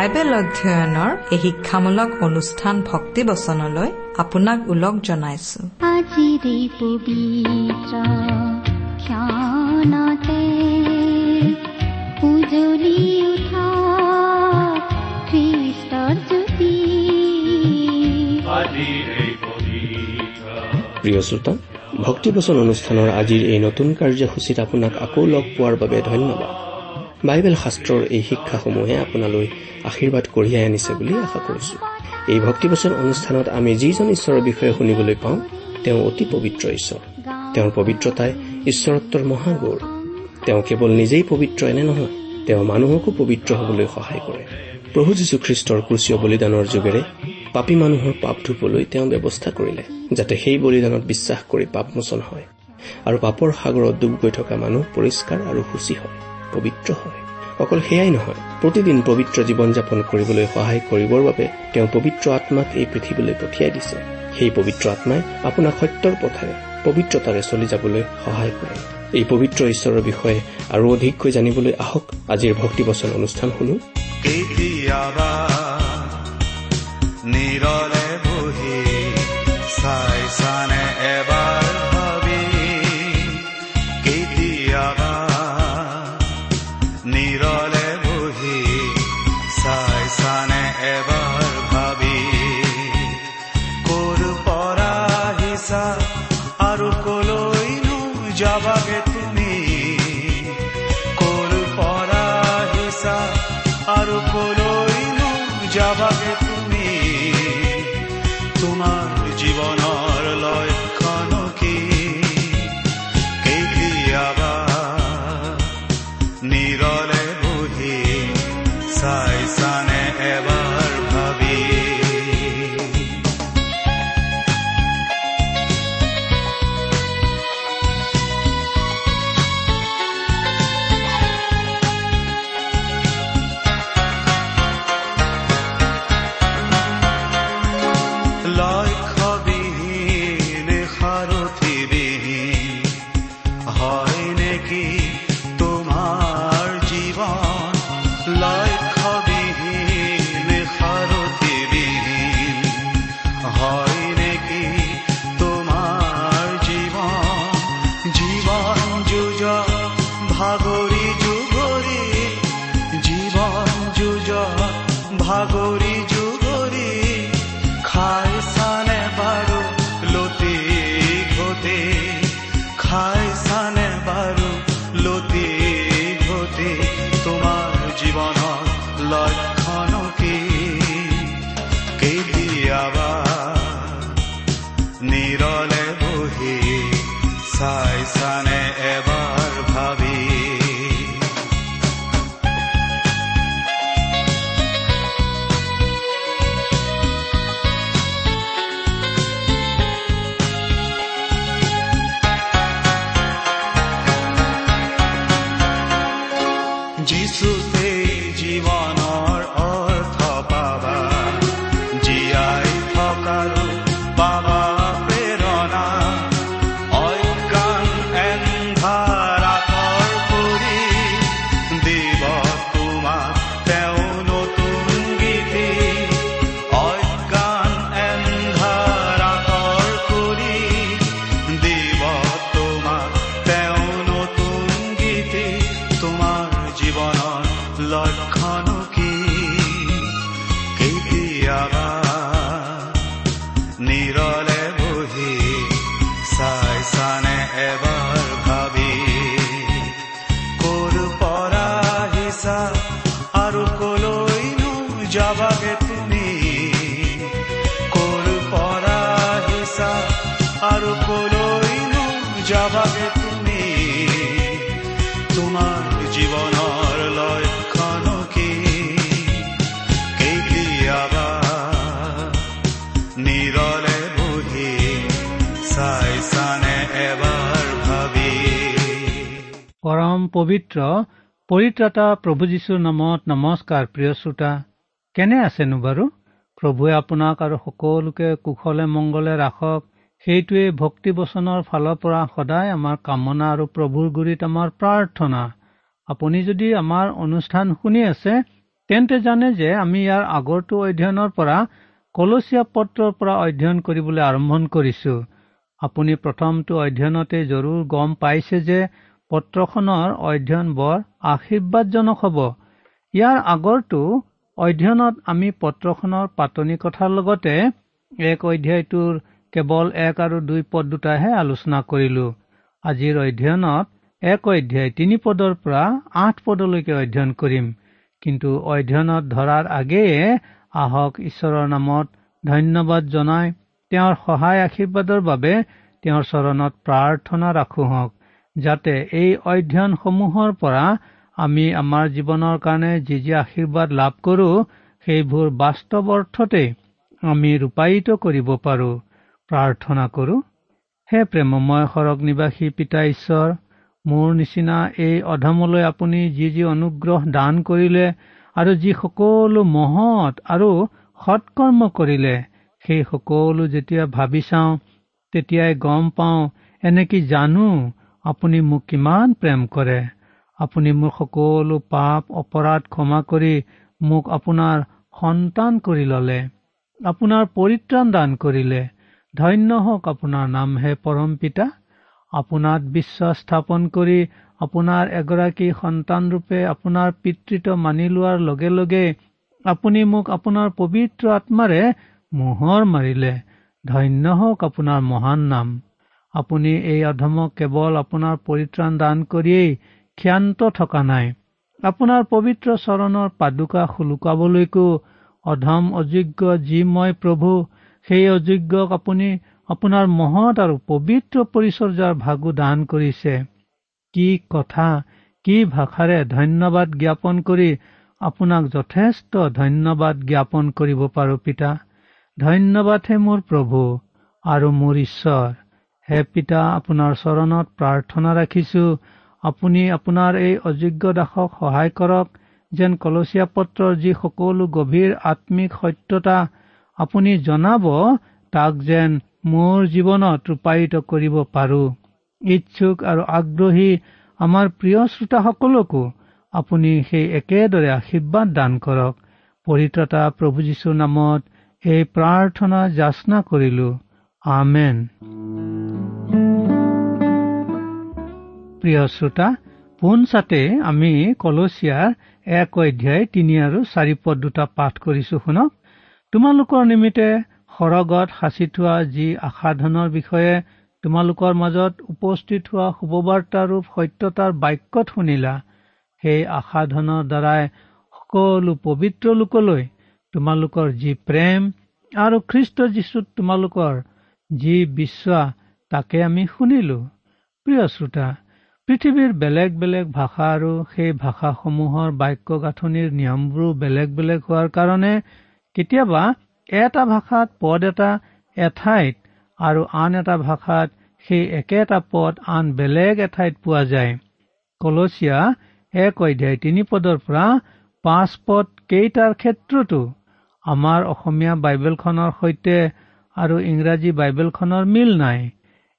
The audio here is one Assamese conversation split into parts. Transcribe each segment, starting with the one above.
বাইবেল অধ্যয়নৰ এই শিক্ষামূলক অনুষ্ঠান ভক্তি বচনলৈ আপোনাক ওলগ জনাইছো। আজিৰে পবিত্ৰ ক্ষণতে উজলি উঠা খ্ৰীষ্টৰ জ্যোতি। প্ৰিয় শ্ৰোতা ভক্তিবচন অনুষ্ঠানৰ আজিৰ এই নতুন কাৰ্যসূচীত আপোনাক আকৌ লগ পোৱাৰ বাবে ধন্যবাদ। বাইবেল শাস্ত্ৰৰ এই শিক্ষাসমূহে আপোনালৈ আশীৰ্বাদ কঢ়িয়াই আনিছে বুলি আশা কৰিছো। এই ভক্তিবচন অনুষ্ঠানত আমি যিজন ঈশ্বৰৰ বিষয়ে শুনিবলৈ পাওঁ তেওঁ অতি পবিত্ৰ ঈশ্বৰ। তেওঁৰ পবিত্ৰতাই ঈশ্বৰত্বৰ মহাগৌৰ। তেওঁ কেৱল নিজেই পবিত্ৰ এনে নহয় তেওঁ মানুহকো পবিত্ৰ হবলৈ সহায় কৰে। প্ৰভু যীশুখ্ৰীষ্টৰ ক্ৰুচীয় বলিদানৰ যোগেৰে পাপী মানুহৰ পাপ ধুবলৈ তেওঁ ব্যৱস্থা কৰিলে যাতে সেই বলিদানত বিশ্বাস কৰি পাপমোচন হয়। আৰু পাপৰ সাগৰত ডুব গৈ থকা মানুহ পৰিষ্কাৰ আৰু সূচী হয়। পবিত্ৰ হয়। অকল সেয়াই নহয় প্ৰতিদিন পবিত্ৰ জীৱন যাপন কৰিবলৈ সহায় কৰিবৰ বাবে তেওঁ পবিত্ৰ আত্মাক এই পৃথিৱীলৈ পঠিয়াই দিছে। সেই পবিত্ৰ আত্মাই আপোনাক সত্যৰ পথেৰে পবিত্ৰতাৰে চলি যাবলৈ সহায় কৰে। এই পবিত্ৰ ঈশ্বৰৰ বিষয়ে আৰু অধিককৈ জানিবলৈ আহক। আজিৰ ভক্তিবচন অনুষ্ঠান শুনো। কেতিয়াবা life. 是 যাবাগে তুমি তোমাৰ জীৱনৰ লক্ষণ কি কেতিয়াবা নিৰলে এবাৰ ভাবি পৰম পবিত্ৰ পৰিত্ৰাতা প্ৰভু যীশুৰ নামত নমস্কাৰ প্ৰিয় শ্ৰোতা কেনে আছেনো বাৰু? প্ৰভুৱে আপোনাক আৰু সকলোকে কুশলে মংগলে ৰাখক। সেইটোৱে ভক্তি বচনৰ ফালৰ পৰা সদায় আমাৰ কামনা আৰু প্ৰভুৰ গুৰিত আমাৰ প্ৰাৰ্থনা। আপুনি যদি আমাৰ অনুষ্ঠান শুনি আছে তেন্তে জানে যে আমি ইয়াৰ আগৰটো অধ্যয়নৰ পৰা কলচীয়া পত্ৰৰ পৰা অধ্যয়ন কৰিবলৈ আৰম্ভ কৰিছো। আপুনি প্ৰথমটো অধ্যয়নতে জৰুৰ গম পাইছে যে পত্ৰখনৰ অধ্যয়ন বৰ আশীৰ্বাদজনক হ'ব। ইয়াৰ আগৰটো অধ্যয়নত আমি পত্ৰখনৰ পাতনি কথাৰ লগতে এক অধ্যায়টোৰ কেৱল এক আৰু দুই পদ দুটাহে আলোচনা কৰিলো। আজিৰ অধ্যয়নত এক অধ্যায় তিনি পদৰ পৰা আঠ পদলৈকে অধ্যয়ন কৰিম। কিন্তু অধ্যয়নত ধৰাৰ আগেয়ে আহক ঈশ্বৰৰ নামত ধন্যবাদ জনাই তেওঁৰ সহায় আশীৰ্বাদৰ বাবে তেওঁৰ চৰণত প্ৰাৰ্থনা ৰাখো হওক যাতে এই অধ্যয়নসমূহৰ পৰা আমি আমাৰ জীৱনৰ কাৰণে যি যি আশীৰ্বাদ লাভ কৰো সেইবোৰ বাস্তৱ অৰ্থতে আমি ৰূপায়িত কৰিব পাৰো। প্ৰাৰ্থনা কৰো। হে প্ৰেমময় সৰগ নিবাসী পিতা ঈশ্বৰ মোৰ নিচিনা এই অধমলৈ আপুনি যি যি অনুগ্ৰহ দান কৰিলে আৰু যি সকলো মহৎ আৰু সৎকৰ্ম কৰিলে সেই সকলো যেতিয়া ভাবি চাওঁ তেতিয়াই গম পাওঁ এনেকে জানো আপুনি মোক কিমান প্ৰেম কৰে। আপুনি মোৰ সকলো পাপ অপৰাধ ক্ষমা কৰি মোক আপোনাৰ সন্তান কৰি ললে আপোনাৰ পৰিত্ৰাণ দান কৰিলে ধন্য হওক আপোনাৰ নামহে পৰম পিতা। আপোনাত বিশ্বাস স্থাপন কৰি আপোনাৰ এগৰাকী সন্তান ৰূপে আপোনাৰ পিতৃত্ব মানি লোৱাৰ লগে লগে আপুনি মোক আপোনাৰ পবিত্ৰ আত্মাৰে মোহৰ মাৰিলে। ধন্য হওক আপোনাৰ মহান নাম। আপুনি এই অধমক কেৱল আপোনাৰ পৰিত্ৰাণ দান কৰিয়েই ক্ষান্ত থকা নাই। আপোনাৰ পবিত্ৰ চৰণৰ পাদুকা শুলুকাবলৈকো অধম অযোগ্য যি মই প্ৰভু সেই অযোগ্যক আপুনি আপোনাৰ মহৎ আৰু পবিত্ৰ পৰিচৰ্যাৰ ভাগো দান কৰিছে। কি কথা কি ভাষাৰে ধন্যবাদ জ্ঞাপন কৰি আপোনাক যথেষ্ট ধন্যবাদ জ্ঞাপন কৰিব পাৰো পিতা। ধন্যবাদহে মোৰ প্ৰভু আৰু মোৰ ঈশ্বৰ। হে পিতা আপোনাৰ চৰণত প্ৰাৰ্থনা ৰাখিছো। আপুনি আপোনাৰ এই অযোগ্য দাসক সহায় কৰক যেন কলচীয়া পত্ৰৰ যি সকলো গভীৰ আত্মিক সত্যতা আপুনি জনাব তাক যেন মোৰ জীৱনত ৰূপায়িত কৰিব পাৰো। ইচ্ছুক আৰু আগ্ৰহী আমাৰ প্ৰিয় শ্ৰোতাসকলকো আপুনি সেই একেদৰে আশীৰ্বাদ দান কৰক। পৰিত্ৰতা প্ৰভু যীশুৰ নামত এই প্ৰাৰ্থনা যাচনা কৰিলো। আমেন। প্ৰিয় শ্ৰোতা পোনচাতে আমি কলচীয়াৰ এক অধ্যায় তিনি আৰু চাৰি পদ দুটা পাঠ কৰিছো শুনক। তোমালোকৰ নিমিত্তে সৰগত সাঁচি থোৱা যি আশাধনৰ বিষয়ে তোমালোকৰ মাজত উপস্থিত হোৱা শুভবাৰ্তাৰূপ সত্যতাৰ বাক্যত শুনিলা সেই আশাধনৰ দ্বাৰাই সকলো পবিত্ৰ লোকলৈ তোমালোকৰ যি প্ৰেম আৰু খ্ৰীষ্ট যীশুত তোমালোকৰ যি বিশ্বাস তাকে আমি শুনিলো। প্ৰিয় শ্ৰোতা পৃথিৱীৰ বেলেগ বেলেগ ভাষা আৰু সেই ভাষাসমূহৰ বাক্য গাঁথনিৰ নিয়মবোৰো বেলেগ বেলেগ হোৱাৰ কাৰণে কেতিয়াবা এটা ভাষাত পদ এটা এঠাইত আৰু আন এটা ভাষাত সেই একেটা পদ আন বেলেগ এঠাইত পোৱা যায়। কলচীয়া এক অধ্যায় তিনি পদৰ পৰা পাঁচ পদ কেইটাৰ ক্ষেত্ৰতো আমাৰ অসমীয়া বাইবেলখনৰ সৈতে আৰু ইংৰাজী বাইবেলখনৰ মিল নাই।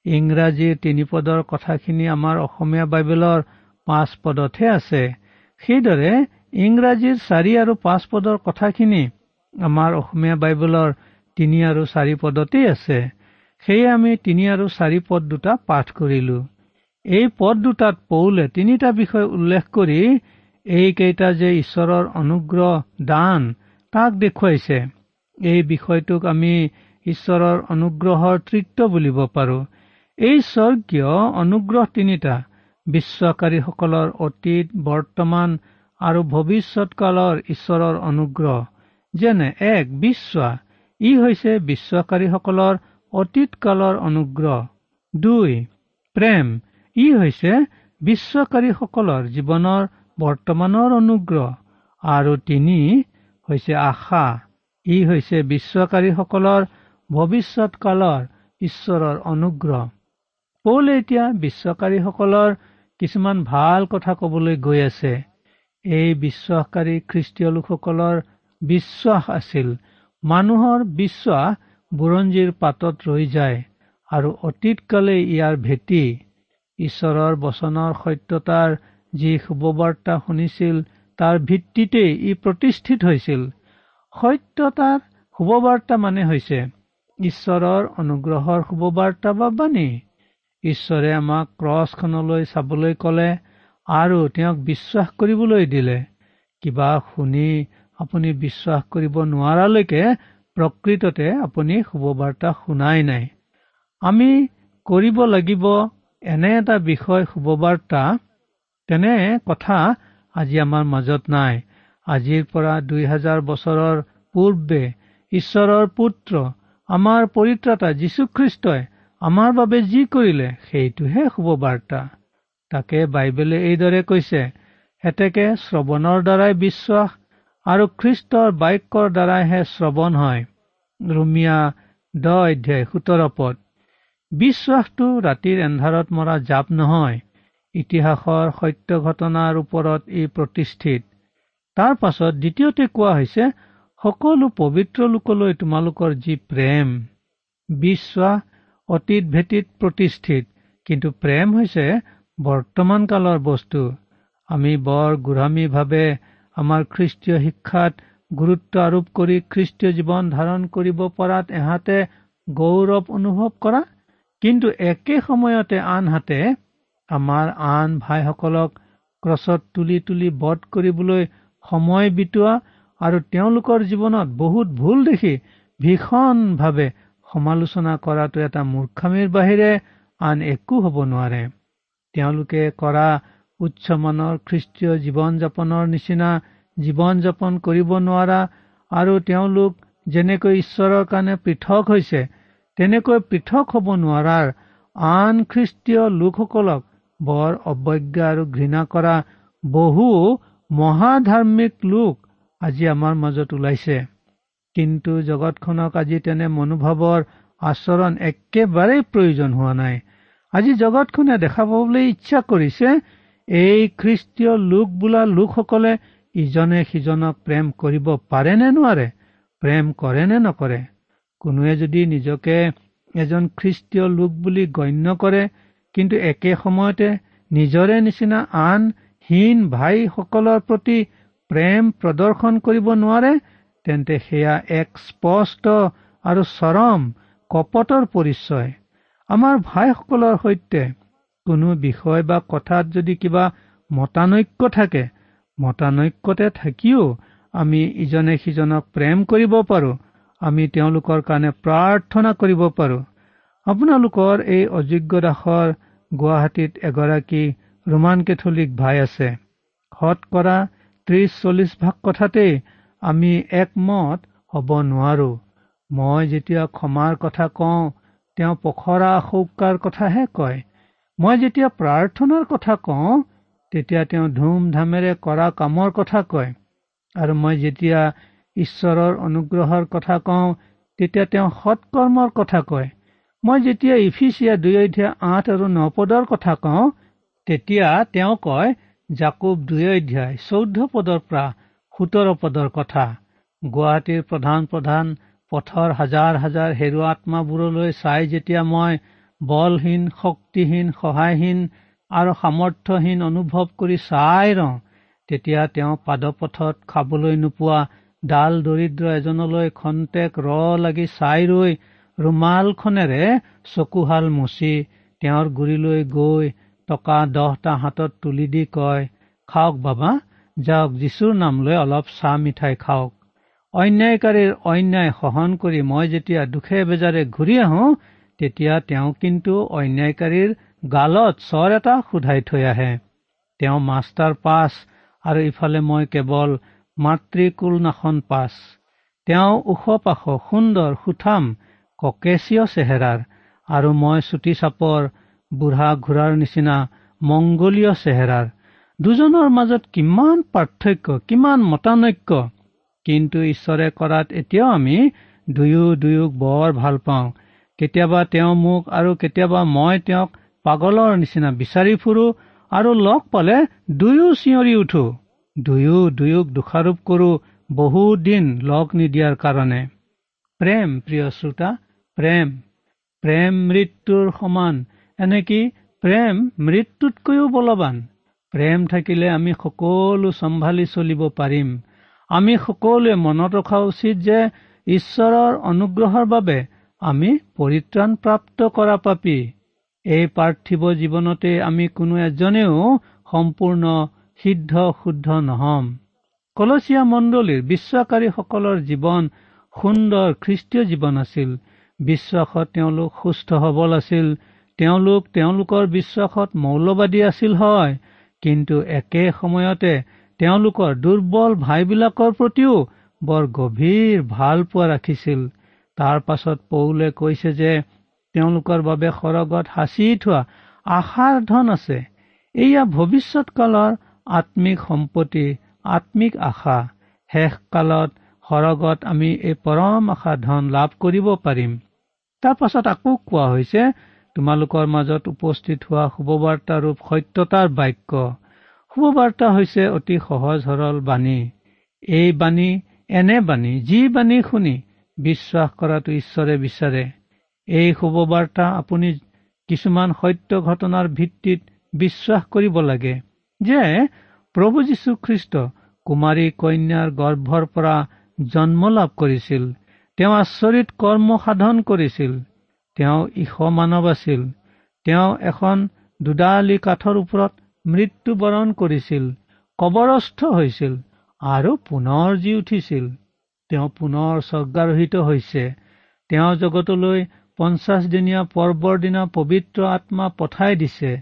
ইংৰাজীৰ তিনি পদৰ কথাখিনি আমাৰ অসমীয়া বাইবেলৰ পাঁচ পদতহে আছে। সেইদৰে ইংৰাজীৰ চাৰি আৰু পাঁচ পদৰ কথাখিনি আমাৰ অসমীয়া বাইবেলৰ তিনি আৰু চাৰি পদতেই আছে। সেয়ে আমি তিনি আৰু চাৰি পদ দুটা পাঠ কৰিলো। এই পদ দুটাত পৌলে তিনিটা বিষয় উল্লেখ কৰি এইকেইটা যে ঈশ্বৰৰ অনুগ্ৰহ দান তাক দেখুৱাইছে। এই বিষয়টোক আমি ঈশ্বৰৰ অনুগ্ৰহৰ তৃত্ব বুলিব পাৰো। এই স্বৰ্গীয় অনুগ্ৰহ তিনিটা বিশ্বাসকাৰীসকলৰ অতীত বৰ্তমান আৰু ভৱিষ্যত কালৰ ঈশ্বৰৰ অনুগ্ৰহ। যেনে এক বিশ্বাস ই হৈছে বিশ্বাসকাৰীসকলৰ অতীত কালৰ অনুগ্ৰহ। দুই প্ৰেম ই হৈছে বিশ্বাসকাৰীসকলৰ জীৱনৰ বৰ্তমানৰ অনুগ্ৰহ। আৰু তিনি হৈছে আশা ই হৈছে বিশ্বাসকাৰীসকলৰ ভৱিষ্যত কালৰ ঈশ্বৰৰ অনুগ্ৰহ। পৌলে এতিয়া বিশ্বাসকাৰীসকলৰ কিছুমান ভাল কথা কবলৈ গৈ আছে। এই বিশ্বাসকাৰী খ্ৰীষ্টীয় লোকসকলৰ বিশ্বাস আছিল। মানুহৰ বিশ্বাস বুৰঞ্জীৰ পাতত ৰৈ যায় আৰু অতীতকালে ইয়াৰ ভেটি। ঈশ্বৰৰ বচনৰ সত্যতাৰ যি শুভবাৰ্তা শুনিছিল তাৰ ভিত্তিতেই ই প্ৰতিষ্ঠিত হৈছিল। সত্যতাৰ শুভবাৰ্তা মানে হৈছে ঈশ্বৰৰ অনুগ্ৰহৰ শুভবাৰ্তা বা বাণী। ঈশ্বৰে আমাক ক্ৰছখনলৈ চাবলৈ ক'লে আৰু তেওঁক বিশ্বাস কৰিবলৈ দিলে। কিবা শুনি আপুনি বিশ্বাস কৰিব নোৱাৰালৈকে প্ৰকৃততে আপুনি শুভবাৰ্তা শুনাই নাই। আমি কৰিব লাগিব এনে এটা বিষয় শুভবাৰ্তা তেনে কথা আজি আমাৰ মাজত নাই। আজিৰ পৰা দুই হাজাৰ বছৰৰ পূৰ্বে ঈশ্বৰৰ পুত্ৰ আমাৰ পৰিত্ৰাতা যীশুখ্ৰীষ্টই আমাৰ বাবে যি কৰিলে সেইটোহে শুভবাৰ্তা। তাকে বাইবেলে এইদৰে কৈছে হেতেকে শ্ৰৱণৰ দ্বাৰাই বিশ্বাস আৰু খ্ৰীষ্টৰ বাক্যৰ দ্বাৰাইহে শ্ৰৱণ হয়। ৰুমিয়া দহ অধ্যায় সোতৰ পদ। বিশ্বাসটো ৰাতিৰ এন্ধাৰত মৰা জাপ নহয়। ইতিহাসৰ সত্য ঘটনাৰ ওপৰত ই প্ৰতিষ্ঠিত। তাৰ পাছত দ্বিতীয়তে কোৱা হৈছে সকলো পবিত্ৰ লোকলৈ তোমালোকৰ যি প্ৰেম। বিশ্বাস অতীত ভেটিত প্ৰতিষ্ঠিত কিন্তু প্ৰেম হৈছে বৰ্তমান কালৰ বস্তু। আমি বৰ গোড়ামীভাৱে আমাৰ খ্ৰীষ্টীয় শিক্ষাত গুৰুত্ব আৰোপ কৰি খ্ৰীষ্টীয় জীৱন ধাৰণ কৰিব পৰাত এহাতে গৌৰৱ অনুভৱ কৰা। কিন্তু একে সময়তে আনহাতে আমাৰ আন ভাইসকলক ক্ৰছত তুলি তুলি বধ কৰিবলৈ সময় বিটোৱা আৰু তেওঁলোকৰ জীৱনত বহুত ভুল দেখি ভীষণভাৱে সমালোচনা কৰাটো এটা মূৰ্খামীৰ বাহিৰে আন একো হ'ব নোৱাৰে। তেওঁলোকে কৰা উচ্চমানৰ খ্ৰীষ্টীয় জীৱন যাপনৰ নিচিনা জীৱন যাপন কৰিব নোৱাৰা আৰু তেওঁলোক যেনেকৈ ঈশ্বৰৰ কাৰণে পৃথক হৈছে তেনেকৈ পৃথক হ'ব নোৱাৰাৰ আন খ্ৰীষ্টীয় লোকসকলক বৰ অৱজ্ঞা আৰু ঘৃণা কৰা বহু মহাধাৰ্মিক লোক আজি আমাৰ মাজত ওলাইছে। কিন্তু জগতখনক আজি তেনে মনোভাৱৰ আচৰণ একেবাৰেই প্ৰয়োজন হোৱা নাই। আজি জগতখনে দেখা পাবলৈ ইচ্ছা কৰিছে এই খ্ৰীষ্টীয় লোক বোলা লোকসকলে ইজনে সিজনক প্ৰেম কৰিব পাৰে নে নোৱাৰে? প্ৰেম কৰে নে নকৰে? কোনোৱে যদি নিজকে এজন খ্ৰীষ্টীয় লোক বুলি গণ্য কৰে কিন্তু একে সময়তে নিজৰে নিচিনা আন হীন ভাইসকলৰ প্ৰতি প্ৰেম প্ৰদৰ্শন কৰিব নোৱাৰে তেন্তে সেয়া এক স্পষ্ট আৰু চৰম কপটৰ পৰিচয়। আমাৰ ভাইসকলৰ সৈতে কোনো বিষয় বা কথাত যদি কিবা মতানৈক্য থাকে মতানৈক্যতে থাকিও আমি ইজনে সিজনক প্ৰেম কৰিব পাৰোঁ আমি তেওঁলোকৰ কাৰণে প্ৰাৰ্থনা কৰিব পাৰোঁ। আপোনালোকৰ এই অযোগ্য দাসৰ গুৱাহাটীত এগৰাকী ৰোমান কেথলিক ভাই আছে। সৎ কৰা ত্ৰিশ চল্লিশ ভাগ কথাতেই আমি একমত হ'ব নোৱাৰো। মই যেতিয়া ক্ষমাৰ কথা কওঁ তেওঁ পখৰা শৌকাৰ কথাহে কয়। মই যেতিয়া প্ৰাৰ্থনাৰ কথা কওঁ তেতিয়া তেওঁ ধুমধামেৰে কৰা কামৰ কথা কয়। আৰু মই যেতিয়া ঈশ্বৰৰ অনুগ্ৰহৰ কথা কওঁ তেতিয়া তেওঁ সৎকৰ্মৰ কথা কয়। মই যেতিয়া ইফিচিয়া দুই অধ্যায় আঠ আৰু ন পদৰ কথা কওঁ তেতিয়া তেওঁ কয় জাকুব দুই অধ্যায় চৌধ্য পদৰ পৰা সোতৰ পদৰ কথা। গুৱাহাটীৰ প্ৰধান প্ৰধান পথৰ হাজাৰ হাজাৰ হেৰুৱা আত্মাবোৰলৈ চাই যেতিয়া মই বলহীন শক্তিহীন সহায়হীন আৰু সামৰ্থ্যহীন অনুভৱ কৰি চাই ৰওঁ তেতিয়া তেওঁ পাদপথত খাবলৈ নোপোৱা ডাল দৰিদ্ৰ এজনলৈ খন্তেক ৰ লাগি চাই ৰৈ ৰুমালখনেৰে চকুহাল মুচি তেওঁৰ গুৰিলৈ গৈ টকা দহটা হাতত তুলি দি কয় খাওক বাবা যাওক যীশুৰ নাম লৈ অলপ চাহ মিঠাই খাওক। অন্যায়কাৰীৰ অন্যায় সহন কৰি মই যেতিয়া দুখে বেজাৰে ঘূৰি আহো তেতিয়া তেওঁ কিন্তু অন্যায়কাৰীৰ গালত চৰ এটা সোধাই থৈ আহে। তেওঁ মাষ্টাৰ পাছ আৰু ইফালে মই কেৱল মাতৃকুল নাখন পাছ। তেওঁ ওখ পাশ সুন্দৰ সুঠাম ককেচীয় চেহেৰাৰ আৰু মই চুটি চাপৰ বুঢ়া ঘোঁৰাৰ নিচিনা মংগলীয় চেহেৰাৰ। দুজনৰ মাজত কিমান পাৰ্থক্য কিমান মতানৈক্য। কিন্তু ঈশ্বৰে কৰাত এতিয়াও আমি দুয়ো দুয়োক বৰ ভাল পাওঁ। কেতিয়াবা তেওঁ মোক আৰু কেতিয়াবা মই তেওঁক পাগলৰ নিচিনা বিচাৰি ফুৰো আৰু লগ পালে দুয়ো চিঞৰি উঠো। দুয়ো দুয়োক দোষাৰোপ কৰো বহু দিন লগ নিদিয়াৰ কাৰণে। প্ৰেম প্ৰিয় শ্ৰোতা প্ৰেম। প্ৰেম মৃত্যুৰ সমান এনেকি প্ৰেম মৃত্যুতকৈও বলৱান? প্ৰেম থাকিলে আমি সকলো চম্ভালি চলিব পাৰিম। আমি সকলোৱে মনত ৰখা উচিত যে ঈশ্বৰৰ অনুগ্ৰহৰ বাবে আমি পৰিত্ৰাণ প্ৰাপ্ত কৰা পাপি। এই পাৰ্থিৱ জীৱনতে আমি কোনো এজনেও সম্পূৰ্ণ সিদ্ধ শুদ্ধ নহম। কলচীয়া মণ্ডলীৰ বিশ্বাসকাৰীসকলৰ জীৱন সুন্দৰ খ্ৰীষ্টীয় জীৱন আছিল। বিশ্বাসত তেওঁলোক সুস্থ সবল আছিল। তেওঁলোক তেওঁলোকৰ বিশ্বাসত মৌলবাদী আছিল হয়। কিন্তু একে সময়তে তেওঁলোকৰ দুৰ্বল ভাইবিলাকৰ প্ৰতিও বৰ গভীৰ ভাল পোৱা ৰাখিছিল। তাৰ পাছত পৌলে কৈছে যে তেওঁলোকৰ বাবে সৰগত সাঁচি থোৱা আশাৰ ধন আছে। এয়া ভৱিষ্যত কালৰ আত্মিক সম্পত্তি আত্মিক আশা। শেষ কালত সৰগত আমি এই পৰম আশা ধন লাভ কৰিব পাৰিম। তাৰ পাছত আকৌ কোৱা হৈছে তোমালোকৰ মাজত উপস্থিত হোৱা শুভবাৰ্তা ৰূপ সত্যতাৰ বাক্য। শুভবাৰ্তা হৈছে অতি সহজ সৰল বাণী। এই বাণী এনে বাণী যি বাণী শুনি বিশ্বাস কৰাটো ঈশ্বৰে বিচাৰে। এই শুভবাৰ্তা আপুনি কিছুমান সত্য ঘটনাৰ ভিত্তিত বিশ্বাস কৰিব লাগে যে প্ৰভু যীশুখ্ৰীষ্ট কুমাৰী কন্যাৰ গৰ্ভৰ পৰা জন্ম লাভ কৰিছিল তেওঁ আচৰিত কৰ্ম সাধন কৰিছিল তেওঁ ইশ মানৱ আছিল তেওঁ এখন দুডালি কাঠৰ ওপৰত মৃত্যুবৰণ কৰিছিল কবৰস্থ হৈছিল আৰু পুনৰ জি উঠিছিল। তেওঁ পুনৰ স্বৰ্গাৰোহিত হৈছে। তেওঁ জগতলৈ পঞ্চাছ দিনীয়া পৰ্বৰ দিনা পবিত্ৰ আত্মা পঠাই দিছে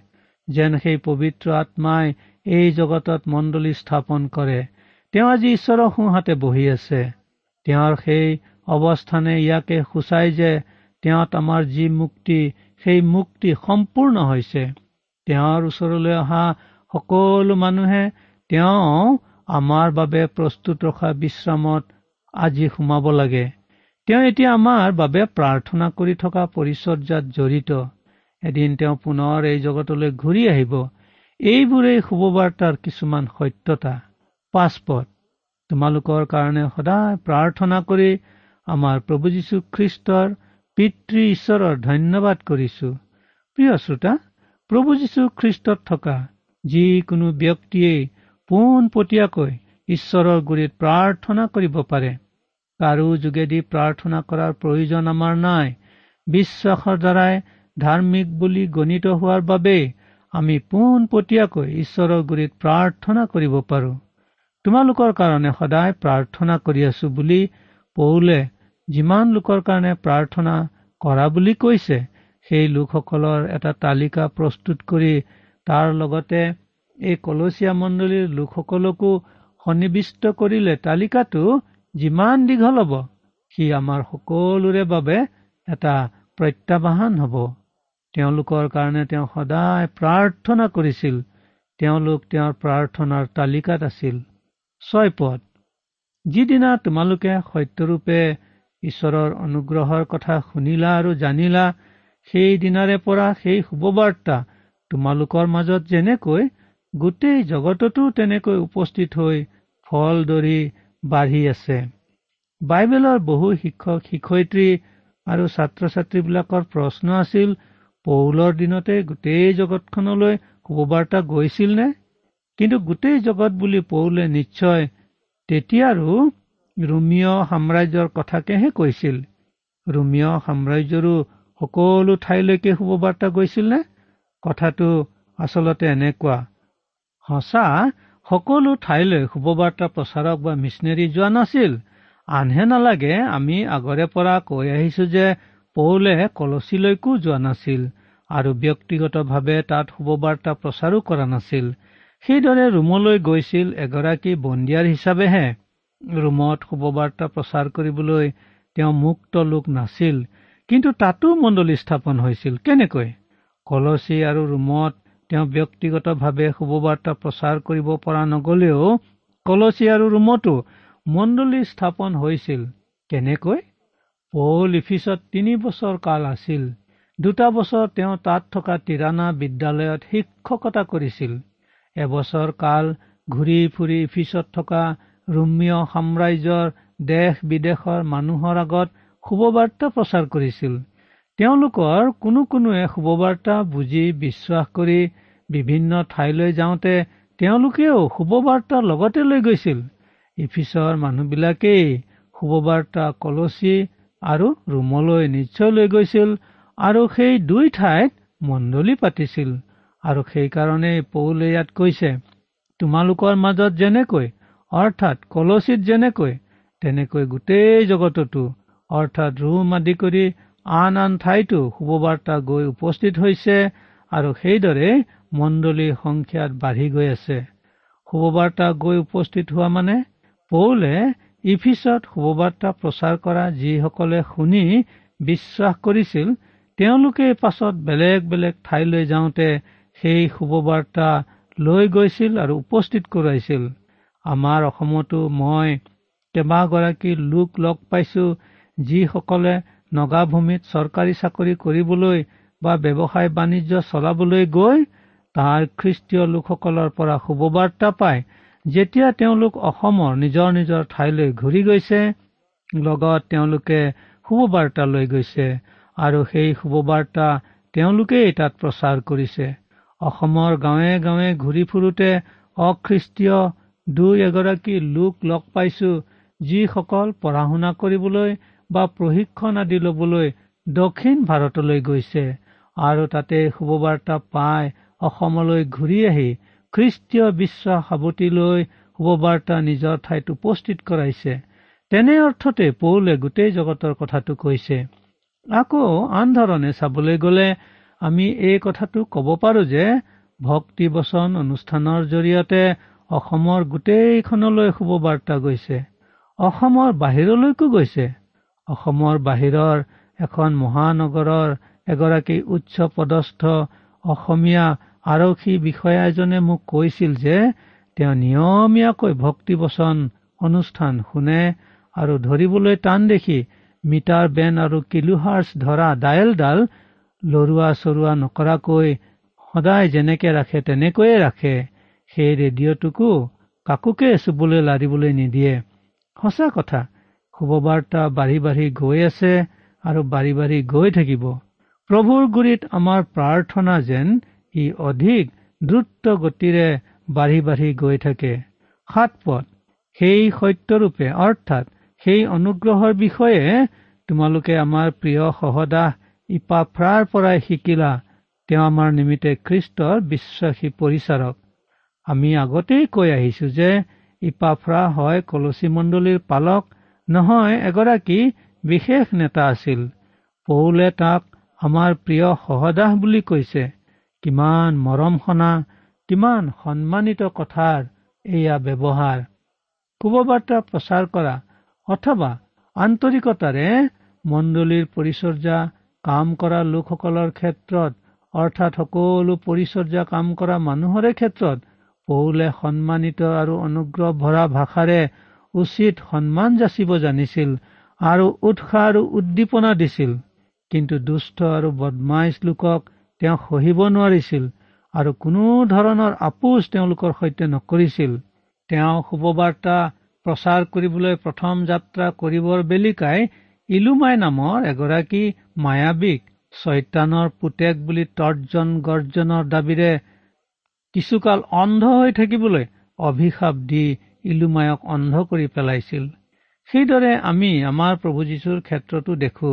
যেন সেই পবিত্ৰ আত্মাই এই জগতত মণ্ডলী স্থাপন কৰে। তেওঁ আজি ঈশ্বৰৰ সোঁহাতে বহি আছে। তেওঁৰ সেই অৱস্থানে ইয়াকে সূচাই যে তেওঁত আমাৰ যি মুক্তি সেই মুক্তি সম্পূৰ্ণ হৈছে। তেওঁৰ ওচৰলৈ অহা সকলো মানুহে তেওঁ আমাৰ বাবে প্ৰস্তুত ৰখা বিশ্ৰামত আজি সোমাব লাগে। তেওঁ এতিয়া আমাৰ বাবে প্ৰাৰ্থনা কৰি থকা পৰিচৰ্যাত জড়িত। এদিন তেওঁ পুনৰ এই জগতলৈ ঘূৰি আহিব। এইবোৰেই শুভবাৰ্তাৰ কিছুমান সত্যতা। পাছপথ তোমালোকৰ কাৰণে সদায় প্ৰাৰ্থনা কৰি আমাৰ প্ৰভু যীশুখ্ৰীষ্টৰ পিতৃ ঈশ্বৰৰ ধন্যবাদ কৰিছো। প্ৰিয় শ্ৰোতা প্ৰভু যীশু খ্ৰীষ্টত থকা যিকোনো ব্যক্তিয়েই পোনপটীয়াকৈ ঈশ্বৰৰ গুৰিত প্ৰাৰ্থনা কৰিব পাৰে। কাৰো যোগেদি প্ৰাৰ্থনা কৰাৰ প্ৰয়োজন আমাৰ নাই। বিশ্বাসৰ দ্বাৰাই ধাৰ্মিক বুলি গণিত হোৱাৰ বাবেই আমি পোনপটীয়াকৈ ঈশ্বৰৰ গুৰিত প্ৰাৰ্থনা কৰিব পাৰো। তোমালোকৰ কাৰণে সদায় প্ৰাৰ্থনা কৰি আছো বুলি পৌলে যিমান লোকৰ কাৰণে প্ৰাৰ্থনা কৰা বুলি কৈছে সেই লোকসকলৰ এটা তালিকা প্ৰস্তুত কৰি তাৰ লগতে এই কলচীয়া মণ্ডলীৰ লোকসকলকো সন্নিৱিষ্ট কৰিলে তালিকাটো যিমান দীঘল হ'ব সি আমাৰ সকলোৰে বাবে এটা প্ৰত্যাহ্বান হ'ব। তেওঁলোকৰ কাৰণে তেওঁ সদায় প্ৰাৰ্থনা কৰিছিল। তেওঁলোক তেওঁৰ প্ৰাৰ্থনাৰ তালিকাত আছিল। ছয় পদ। যিদিনা তোমালোকে সত্যৰূপে ঈশ্বৰৰ অনুগ্ৰহৰ কথা শুনিলা আৰু জানিলা সেই দিনাৰে পৰা সেই শুভবাৰ্তা তোমালোকৰ মাজত যেনেকৈ গোটেই জগততো তেনেকৈ উপস্থিত হৈ ফল ধৰি বাঢ়ি আছে। বাইবেলৰ বহু শিক্ষক শিক্ষয়িত্ৰী আৰু ছাত্ৰ ছাত্ৰীবিলাকৰ প্ৰশ্ন আছিল পৌলৰ দিনতে গোটেই জগতখনলৈ শুভবাৰ্তা গৈছিল নে? কিন্তু গোটেই জগত বুলি পৌলে নিশ্চয় তেতিয়াৰো ৰোমিঅ সাম্ৰাজ্যৰ কথাকেহে কৈছিল। ৰোমিঅ সাম্ৰাজ্যৰো সকলো ঠাইলৈকে শুভবাৰ্তা গৈছিল নে? কথাটো আচলতে এনেকুৱা। সঁচা সকলো ঠাইলৈ শুভবাৰ্তা প্ৰচাৰক বা মিছনেৰী যোৱা নাছিল। আনহে নালাগে আমি আগৰে পৰা কৈ আহিছো যে পৌলে কলচীলৈকো যোৱা নাছিল আৰু ব্যক্তিগতভাৱে তাত শুভবাৰ্তা প্ৰচাৰো কৰা নাছিল। সেইদৰে ৰোমলৈ গৈছিল এগৰাকী বন্দিয়াৰ হিচাপেহে। ৰোমত শুভবাৰ্তা প্ৰচাৰ কৰিবলৈ তেওঁ মুক্ত লোক নাছিল কিন্তু তাতো মণ্ডলী স্থাপন হৈছিল। কেনেকৈ? কলচী আৰু ৰোমত তেওঁ ব্যক্তিগতভাৱে শুভবাৰ্তা প্ৰচাৰ কৰিব পৰা নগলেও কলচী আৰু ৰোমতো মণ্ডলী স্থাপন হৈছিল। কেনেকৈ? পৌল ইফিচত তিনি বছৰ কাল আছিল। দুটা বছৰ তেওঁ তাত থকা তিৰাণা বিদ্যালয়ত শিক্ষকতা কৰিছিল। এবছৰ কাল ঘূৰি ফুৰি ইফিচত থকা ৰোমিয় সাম্ৰাজ্যৰ দেশ বিদেশৰ মানুহৰ আগত শুভবাৰ্তা প্ৰচাৰ কৰিছিল। তেওঁলোকৰ কোনো কোনোৱে শুভবাৰ্তা বুজি বিশ্বাস কৰি বিভিন্ন ঠাইলৈ যাওঁতে তেওঁলোকেও শুভবাৰ্তা লগতে লৈ গৈছিল। ইফিছৰ মানুহবিলাকেই শুভবাৰ্তা কলচী আৰু ৰুমলৈ নিশ্চয় লৈ গৈছিল আৰু সেই দুই ঠাইত মণ্ডলী পাতিছিল আৰু সেইকাৰণেই পৌলে ইয়াত কৈছে তোমালোকৰ মাজত যেনেকৈ অৰ্থাৎ কলচীত যেনেকৈ তেনেকৈ গোটেই জগততো অৰ্থাৎ ৰুম আদি কৰি আন আন ঠাইতো শুভবাৰ্তা গৈ উপস্থিত হৈছে আৰু সেইদৰে মণ্ডলীৰ সংখ্যাত বাঢ়ি গৈ আছে। শুভবাৰ্তা গৈ উপস্থিত হোৱা মানে পৌলে ইফিছত শুভবাৰ্তা প্ৰচাৰ কৰা যিসকলে শুনি বিশ্বাস কৰিছিল তেওঁলোকে পাছত বেলেগ বেলেগ ঠাইলৈ যাওঁতে সেই শুভবাৰ্তা লৈ গৈছিল আৰু উপস্থিত কৰাইছিল। আমাৰ অসমতো মই কেইবাগৰাকী লোক লগ পাইছো যিসকলে নগাভূমিত চৰকাৰী চাকৰি কৰিবলৈ বা ব্যৱসায় বাণিজ্য চলাবলৈ গৈ তাৰ খ্ৰীষ্টীয় লোকসকলৰ পৰা শুভবাৰ্তা পায় যেতিয়া তেওঁলোক অসমৰ নিজৰ নিজৰ ঠাইলৈ ঘূৰি গৈছে লগত তেওঁলোকে শুভবাৰ্তা লৈ গৈছে আৰু সেই শুভবাৰ্তা তেওঁলোকেই তাত প্ৰচাৰ কৰিছে। অসমৰ গাঁৱে গাঁৱে ঘূৰি ফুৰোতে অখ্ৰীষ্টীয় দুই এগৰাকী লোক লগ পাইছো যিসকল পঢ়া শুনা কৰিবলৈ বা প্ৰশিক্ষণ আদি লবলৈ দক্ষিণ ভাৰতলৈ গৈছে আৰু তাতে শুভবাৰ্তা পাই অসমলৈ ঘূৰি আহি খ্ৰীষ্টীয় বিশ্বাস সাৱটি লৈ শুভবাৰ্তা নিজৰ ঠাইত উপস্থিত কৰাইছে। তেনে অৰ্থতে পৌলে গোটেই জগতৰ কথাটো কৈছে। আকৌ আন ধৰণে চাবলৈ গলে আমি এই কথাটো কব পাৰো যে ভক্তি বচন অনুষ্ঠানৰ জৰিয়তে অসমৰ গোটেইখনলৈ শুভবাৰ্তা গৈছে। অসমৰ বাহিৰলৈকো গৈছে। অসমৰ বাহিৰৰ এখন মহানগৰৰ এগৰাকী উচ্চ পদস্থ অসমীয়া আৰক্ষী বিষয়া এজনে মোক কৈছিল যে তেওঁ নিয়মীয়াকৈ ভক্তিবচন অনুষ্ঠান শুনে আৰু ধৰিবলৈ টান দেখি মিটাৰ বেন আৰু কিলোহাৰ্ছ ধৰা ডায়েলডাল লৰোৱা চৰোৱা নকৰাকৈ সদায় যেনেকে ৰাখে তেনেকৈয়ে ৰাখে। সেই ৰেডিঅ'টোকো কাকোকে চুবলৈ লাৰিবলৈ নিদিয়ে। সঁচা কথা শুভবাৰ্তা বাঢ়ি বাঢ়ি গৈ আছে আৰু বাঢ়ি বাঢ়ি গৈ থাকিব। প্ৰভুৰ গুৰিত আমাৰ প্ৰাৰ্থনা যেন ই অধিক দ্ৰুত গতিৰে বাঢ়ি বাঢ়ি গৈ থাকে। সাত পথ। সেই সত্যৰূপে অৰ্থাৎ সেই অনুগ্ৰহৰ বিষয়ে তোমালোকে আমাৰ প্ৰিয় সহদাহ ইপাফ্ৰাৰ পৰাই শিকিলা। তেওঁ আমাৰ নিমিত্তে খ্ৰীষ্টৰ বিশ্বাসী পৰিচাৰক। আমি আগতেই কৈ আহিছো যে ইপাফ্ৰা হয় কলচী মণ্ডলীৰ পালক নহয় এগৰাকী বিশেষ নেতা আছিল। পৌলে তাক আমাৰ প্ৰিয় সহদাহ বুলি কৈছে। কিমান মৰম সনা কিমান সন্মানিত কথাৰ এয়া ব্যৱহাৰ। শুভবাৰ্তা প্ৰচাৰ কৰা অথবা আন্তৰিকতাৰে মণ্ডলীৰ পৰিচৰ্যা কাম কৰা লোকসকলৰ ক্ষেত্ৰত অৰ্থাৎ সকলো পৰিচৰ্যা কাম কৰা মানুহৰে ক্ষেত্ৰত পৌলে সন্মানিত আৰু অনুগ্ৰহ ভৰা ভাষাৰে উচিত সন্মান যাচিব জানিছিল আৰু উৎসাহ আৰু উদ্দীপনা দিছিল। কিন্তু দুষ্ট আৰু বদমাইচ লোকক তেওঁ সহিব নোৱাৰিছিল আৰু কোনো ধৰণৰ আপোচ তেওঁলোকৰ সৈতে নকৰিছিল। তেওঁ শুভবাৰ্তা প্ৰচাৰ কৰিবলৈ প্ৰথম যাত্ৰা কৰিবৰ বেলিকাই ইলুমাই নামৰ এগৰাকী মায়াবীক চৈতানৰ পুতেক বুলি তৰ্জন গৰ্জনৰ দাবীৰে কিছুকাল অন্ধ হৈ থাকিবলৈ অভিশাপ দি ইলুমায়ক অন্ধ কৰি পেলাইছিল। সেইদৰে আমি আমাৰ প্ৰভু যীশুৰ ক্ষেত্ৰতো দেখো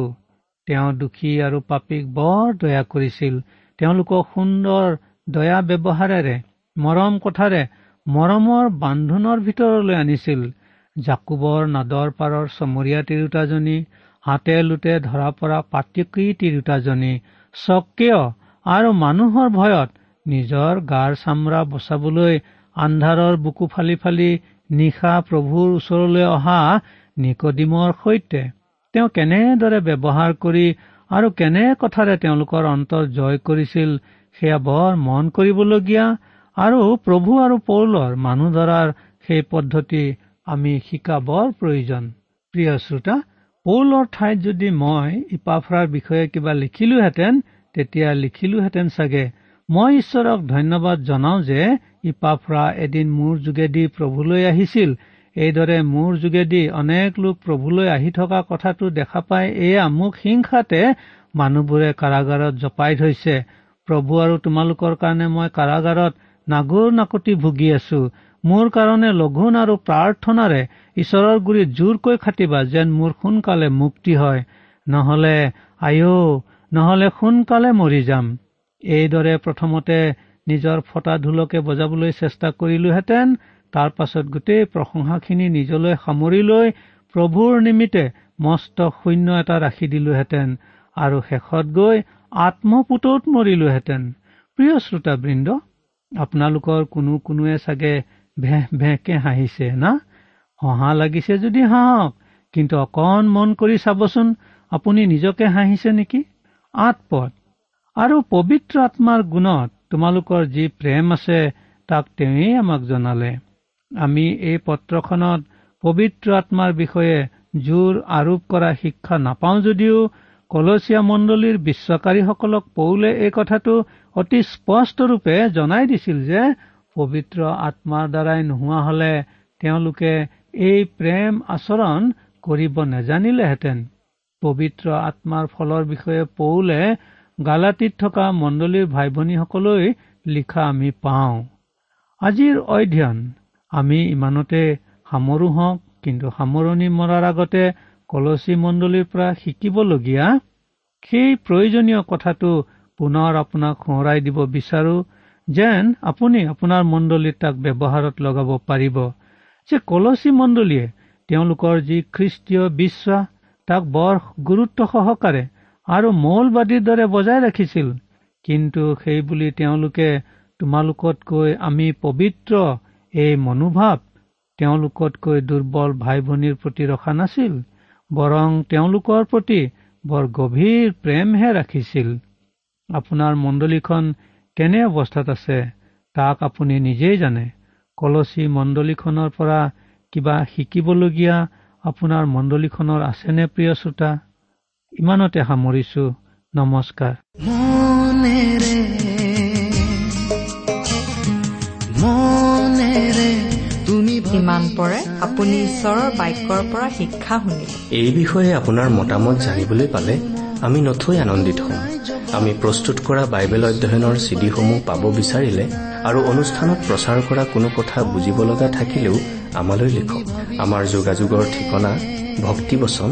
তেওঁ দুখী আৰু পাপীক বৰ দয়া কৰিছিল। তেওঁলোকক সুন্দৰ দয়া ব্যৱহাৰেৰে মৰম কথাৰে মৰমৰ বান্ধোনৰ ভিতৰলৈ আনিছিল। জাকুবৰ নাদৰ পাৰৰ চমৰীয়া তিৰোতাজনী হাতে লোটে ধৰা পৰা পাতিকী তিৰোতাজনী স্বকীয় আৰু মানুহৰ ভয়ত নিজৰ গাৰ চামৰা বচাবলৈ আন্ধাৰৰ বুকু ফালি ফালি নিশা প্ৰভুৰ ওচৰলৈ অহা নিকডিমৰ সৈতে। তেওঁ কেনেদৰে ব্যৱহাৰ কৰি আৰু কেনে কথাৰে তেওঁলোকৰ অন্তৰ জয় কৰিছিল সেয়া বৰ মন কৰিবলগীয়া আৰু প্ৰভু আৰু পৌলৰ মানুহ ধৰাৰ সেই পদ্ধতি আমি শিকা বৰ প্ৰয়োজন। প্ৰিয় শ্ৰোতা পৌলৰ ঠাইত যদি মই ইপাফৰাৰ বিষয়ে কিবা লিখিলোহেঁতেন তেতিয়া লিখিলোহেঁতেন চাগে। মই ঈশ্বৰক ধন্যবাদ জনাওঁ যে ইপাফৰা এদিন মোৰ যোগেদি প্ৰভুলৈ আহিছিল। এইদৰে মোৰ যোগেদি অনেক লোক প্ৰভুলৈ আহি থকা কথাটো দেখা পাই এয়া মোক হিংসাতে মানুহবোৰে কাৰাগাৰত জপাই থৈছে প্ৰভু আৰু তোমালোকৰ কাৰণে মই কাৰাগাৰত নাগৰ নাকতি ভুগি আছো। মোৰ কাৰণে লঘোণ আৰু প্ৰাৰ্থনাৰে ঈশ্বৰৰ গুৰিত জোৰকৈ খাটিবা যেন মোৰ সোনকালে মুক্তি হয়। নহলে আয়ো নহলে সোনকালে মৰি যাম। এইদৰে প্ৰথমতে নিজৰ ফটা ঢোলকে বজাবলৈ চেষ্টা কৰিলোহেঁতেন তাৰ পাছত গোটেই প্ৰশংসাখিনি নিজলৈ সামৰি লৈ প্ৰভুৰ নিমিত্তে মস্ত শূন্য এটা ৰাখি দিলোহেঁতেন আৰু শেষত গৈ আত্মপুতত মৰিলোহেঁতেন। প্ৰিয় শ্ৰোতাবৃন্দ আপোনালোকৰ কোনো কোনোৱে চাগে ভেহ ভেহকে হাঁহিছে না? হহা লাগিছে যদি হাঁহক কিন্তু অকণ মন কৰি চাবচোন আপুনি নিজকে হাঁহিছে নেকি? আঠপদ আৰু পবিত্ৰ আত্মাৰ গুণত তোমালোকৰ যি প্ৰেম আছে তাক তেওঁই আমাক জনালে। আমি এই পত্ৰখনত পবিত্ৰ আত্মাৰ বিষয়ে জোৰ আৰোপ কৰা শিক্ষা নাপাওঁ যদিও কলচীয়া মণ্ডলীৰ বিশ্বকাৰীসকলক পৌলে এই কথাটো অতি স্পষ্টৰূপে জনাই দিছিল যে পবিত্ৰ আত্মাৰ দ্বাৰাই নোহোৱা হলে তেওঁলোকে এই প্ৰেম আচৰণ কৰিব নেজানিলেহেঁতেন। পবিত্ৰ আত্মাৰ ফলৰ বিষয়ে পৌলে গালাটিত থকা মণ্ডলীৰ ভাই ভনীসকলৈ লিখা আমি পাওঁ। আজিৰ অধ্যয়ন আমি ইমানতে সামৰো হওক কিন্তু সামৰণি মৰাৰ আগতে কলচী মণ্ডলীৰ পৰা শিকিবলগীয়া সেই প্ৰয়োজনীয় কথাটো পুনৰ আপোনাক সোঁৱৰাই দিব বিচাৰো যেন আপুনি আপোনাৰ মণ্ডলীত তাক ব্যৱহাৰত লগাব পাৰিব যে কলচী মণ্ডলীয়ে তেওঁলোকৰ যি খ্ৰীষ্টীয় বিশ্বাস তাক বৰ গুৰুত্ব সহকাৰে আৰু মৌলবাদীৰ দৰে বজাই ৰাখিছিল। কিন্তু সেই বুলি তেওঁলোকে তোমালোকতকৈ আমি পবিত্ৰ এই মনোভাৱ তেওঁলোকতকৈ দুৰ্বল ভাই ভনীৰ প্ৰতি ৰখা নাছিল বৰং তেওঁলোকৰ প্ৰতি বৰ গভীৰ প্ৰেমহে ৰাখিছিল। আপোনাৰ মণ্ডলীখন কেনে অৱস্থাত আছে তাক আপুনি নিজেই জানে। কলচী মণ্ডলীখনৰ পৰা কিবা শিকিবলগীয়া আপোনাৰ মণ্ডলীখনৰ আছেনে প্ৰিয় শ্ৰোতা? ইমানতে সামৰিছো। নমস্কাৰ। মনেৰে মনেৰে তুমি ইমান পৰে আপুনি ঈশ্বৰৰ বাক্যৰ পৰা শিক্ষা শুনিলে। এই বিষয়ে আপোনাৰ মতামত জানিবলৈ পালে আমি নথৈ আনন্দিত হ'ম। আমি প্ৰস্তুত কৰা বাইবেল অধ্যয়নৰ চিডিসমূহ পাব বিচাৰিলে আৰু অনুষ্ঠানত প্ৰচাৰ কৰা কোনো কথা বুজিব লগা থাকিলেও আমালৈ লিখক। আমাৰ যোগাযোগৰ ঠিকনা ভক্তিবচন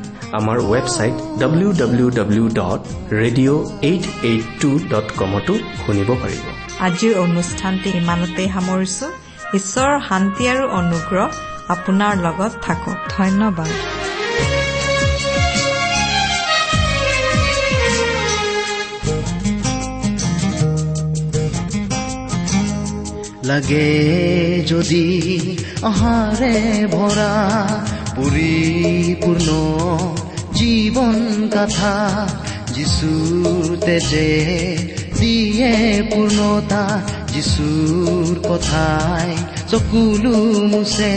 আমাৰ website W W W dot radio' eight eight two dot কমতো শুনিব পাৰিব। আজিৰ অনুষ্ঠানটি ইমানতেই সামৰিছো। ঈশ্বৰৰ শান্তি আৰু অনুগ্ৰহ আপোনাৰ লগত থাকক। ধন্যবাদ। লাগে যদি আহাৰে ভৰা পৰিপূৰ্ণ জীৱন গাথা যিচুৰ তেজে দিয়ে পূৰ্ণতা যিচুৰ কথাই চকুলো মুছে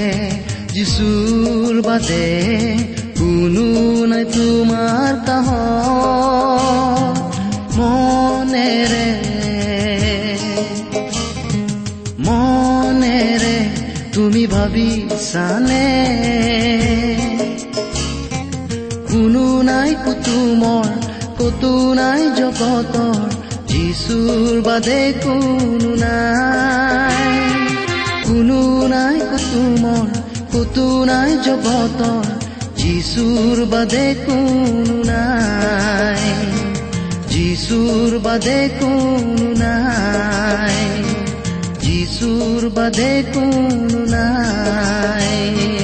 যিচুৰ বাদে কোনো নাই তোমাৰ কাহ মনেৰে মনেৰে তুমি ভাবিছানে? কোনো নাই কুতুমৰ কতো নাই জগতৰ যিচুৰ বাদে কোনো নাই। কোনো নাই কুতুমৰ কতো নাই জগতৰ যিচুৰ বাদে কোনো নাই। যিচুৰ বাদে কোনো নাই। যিচুৰ বাদে কোনো নাই।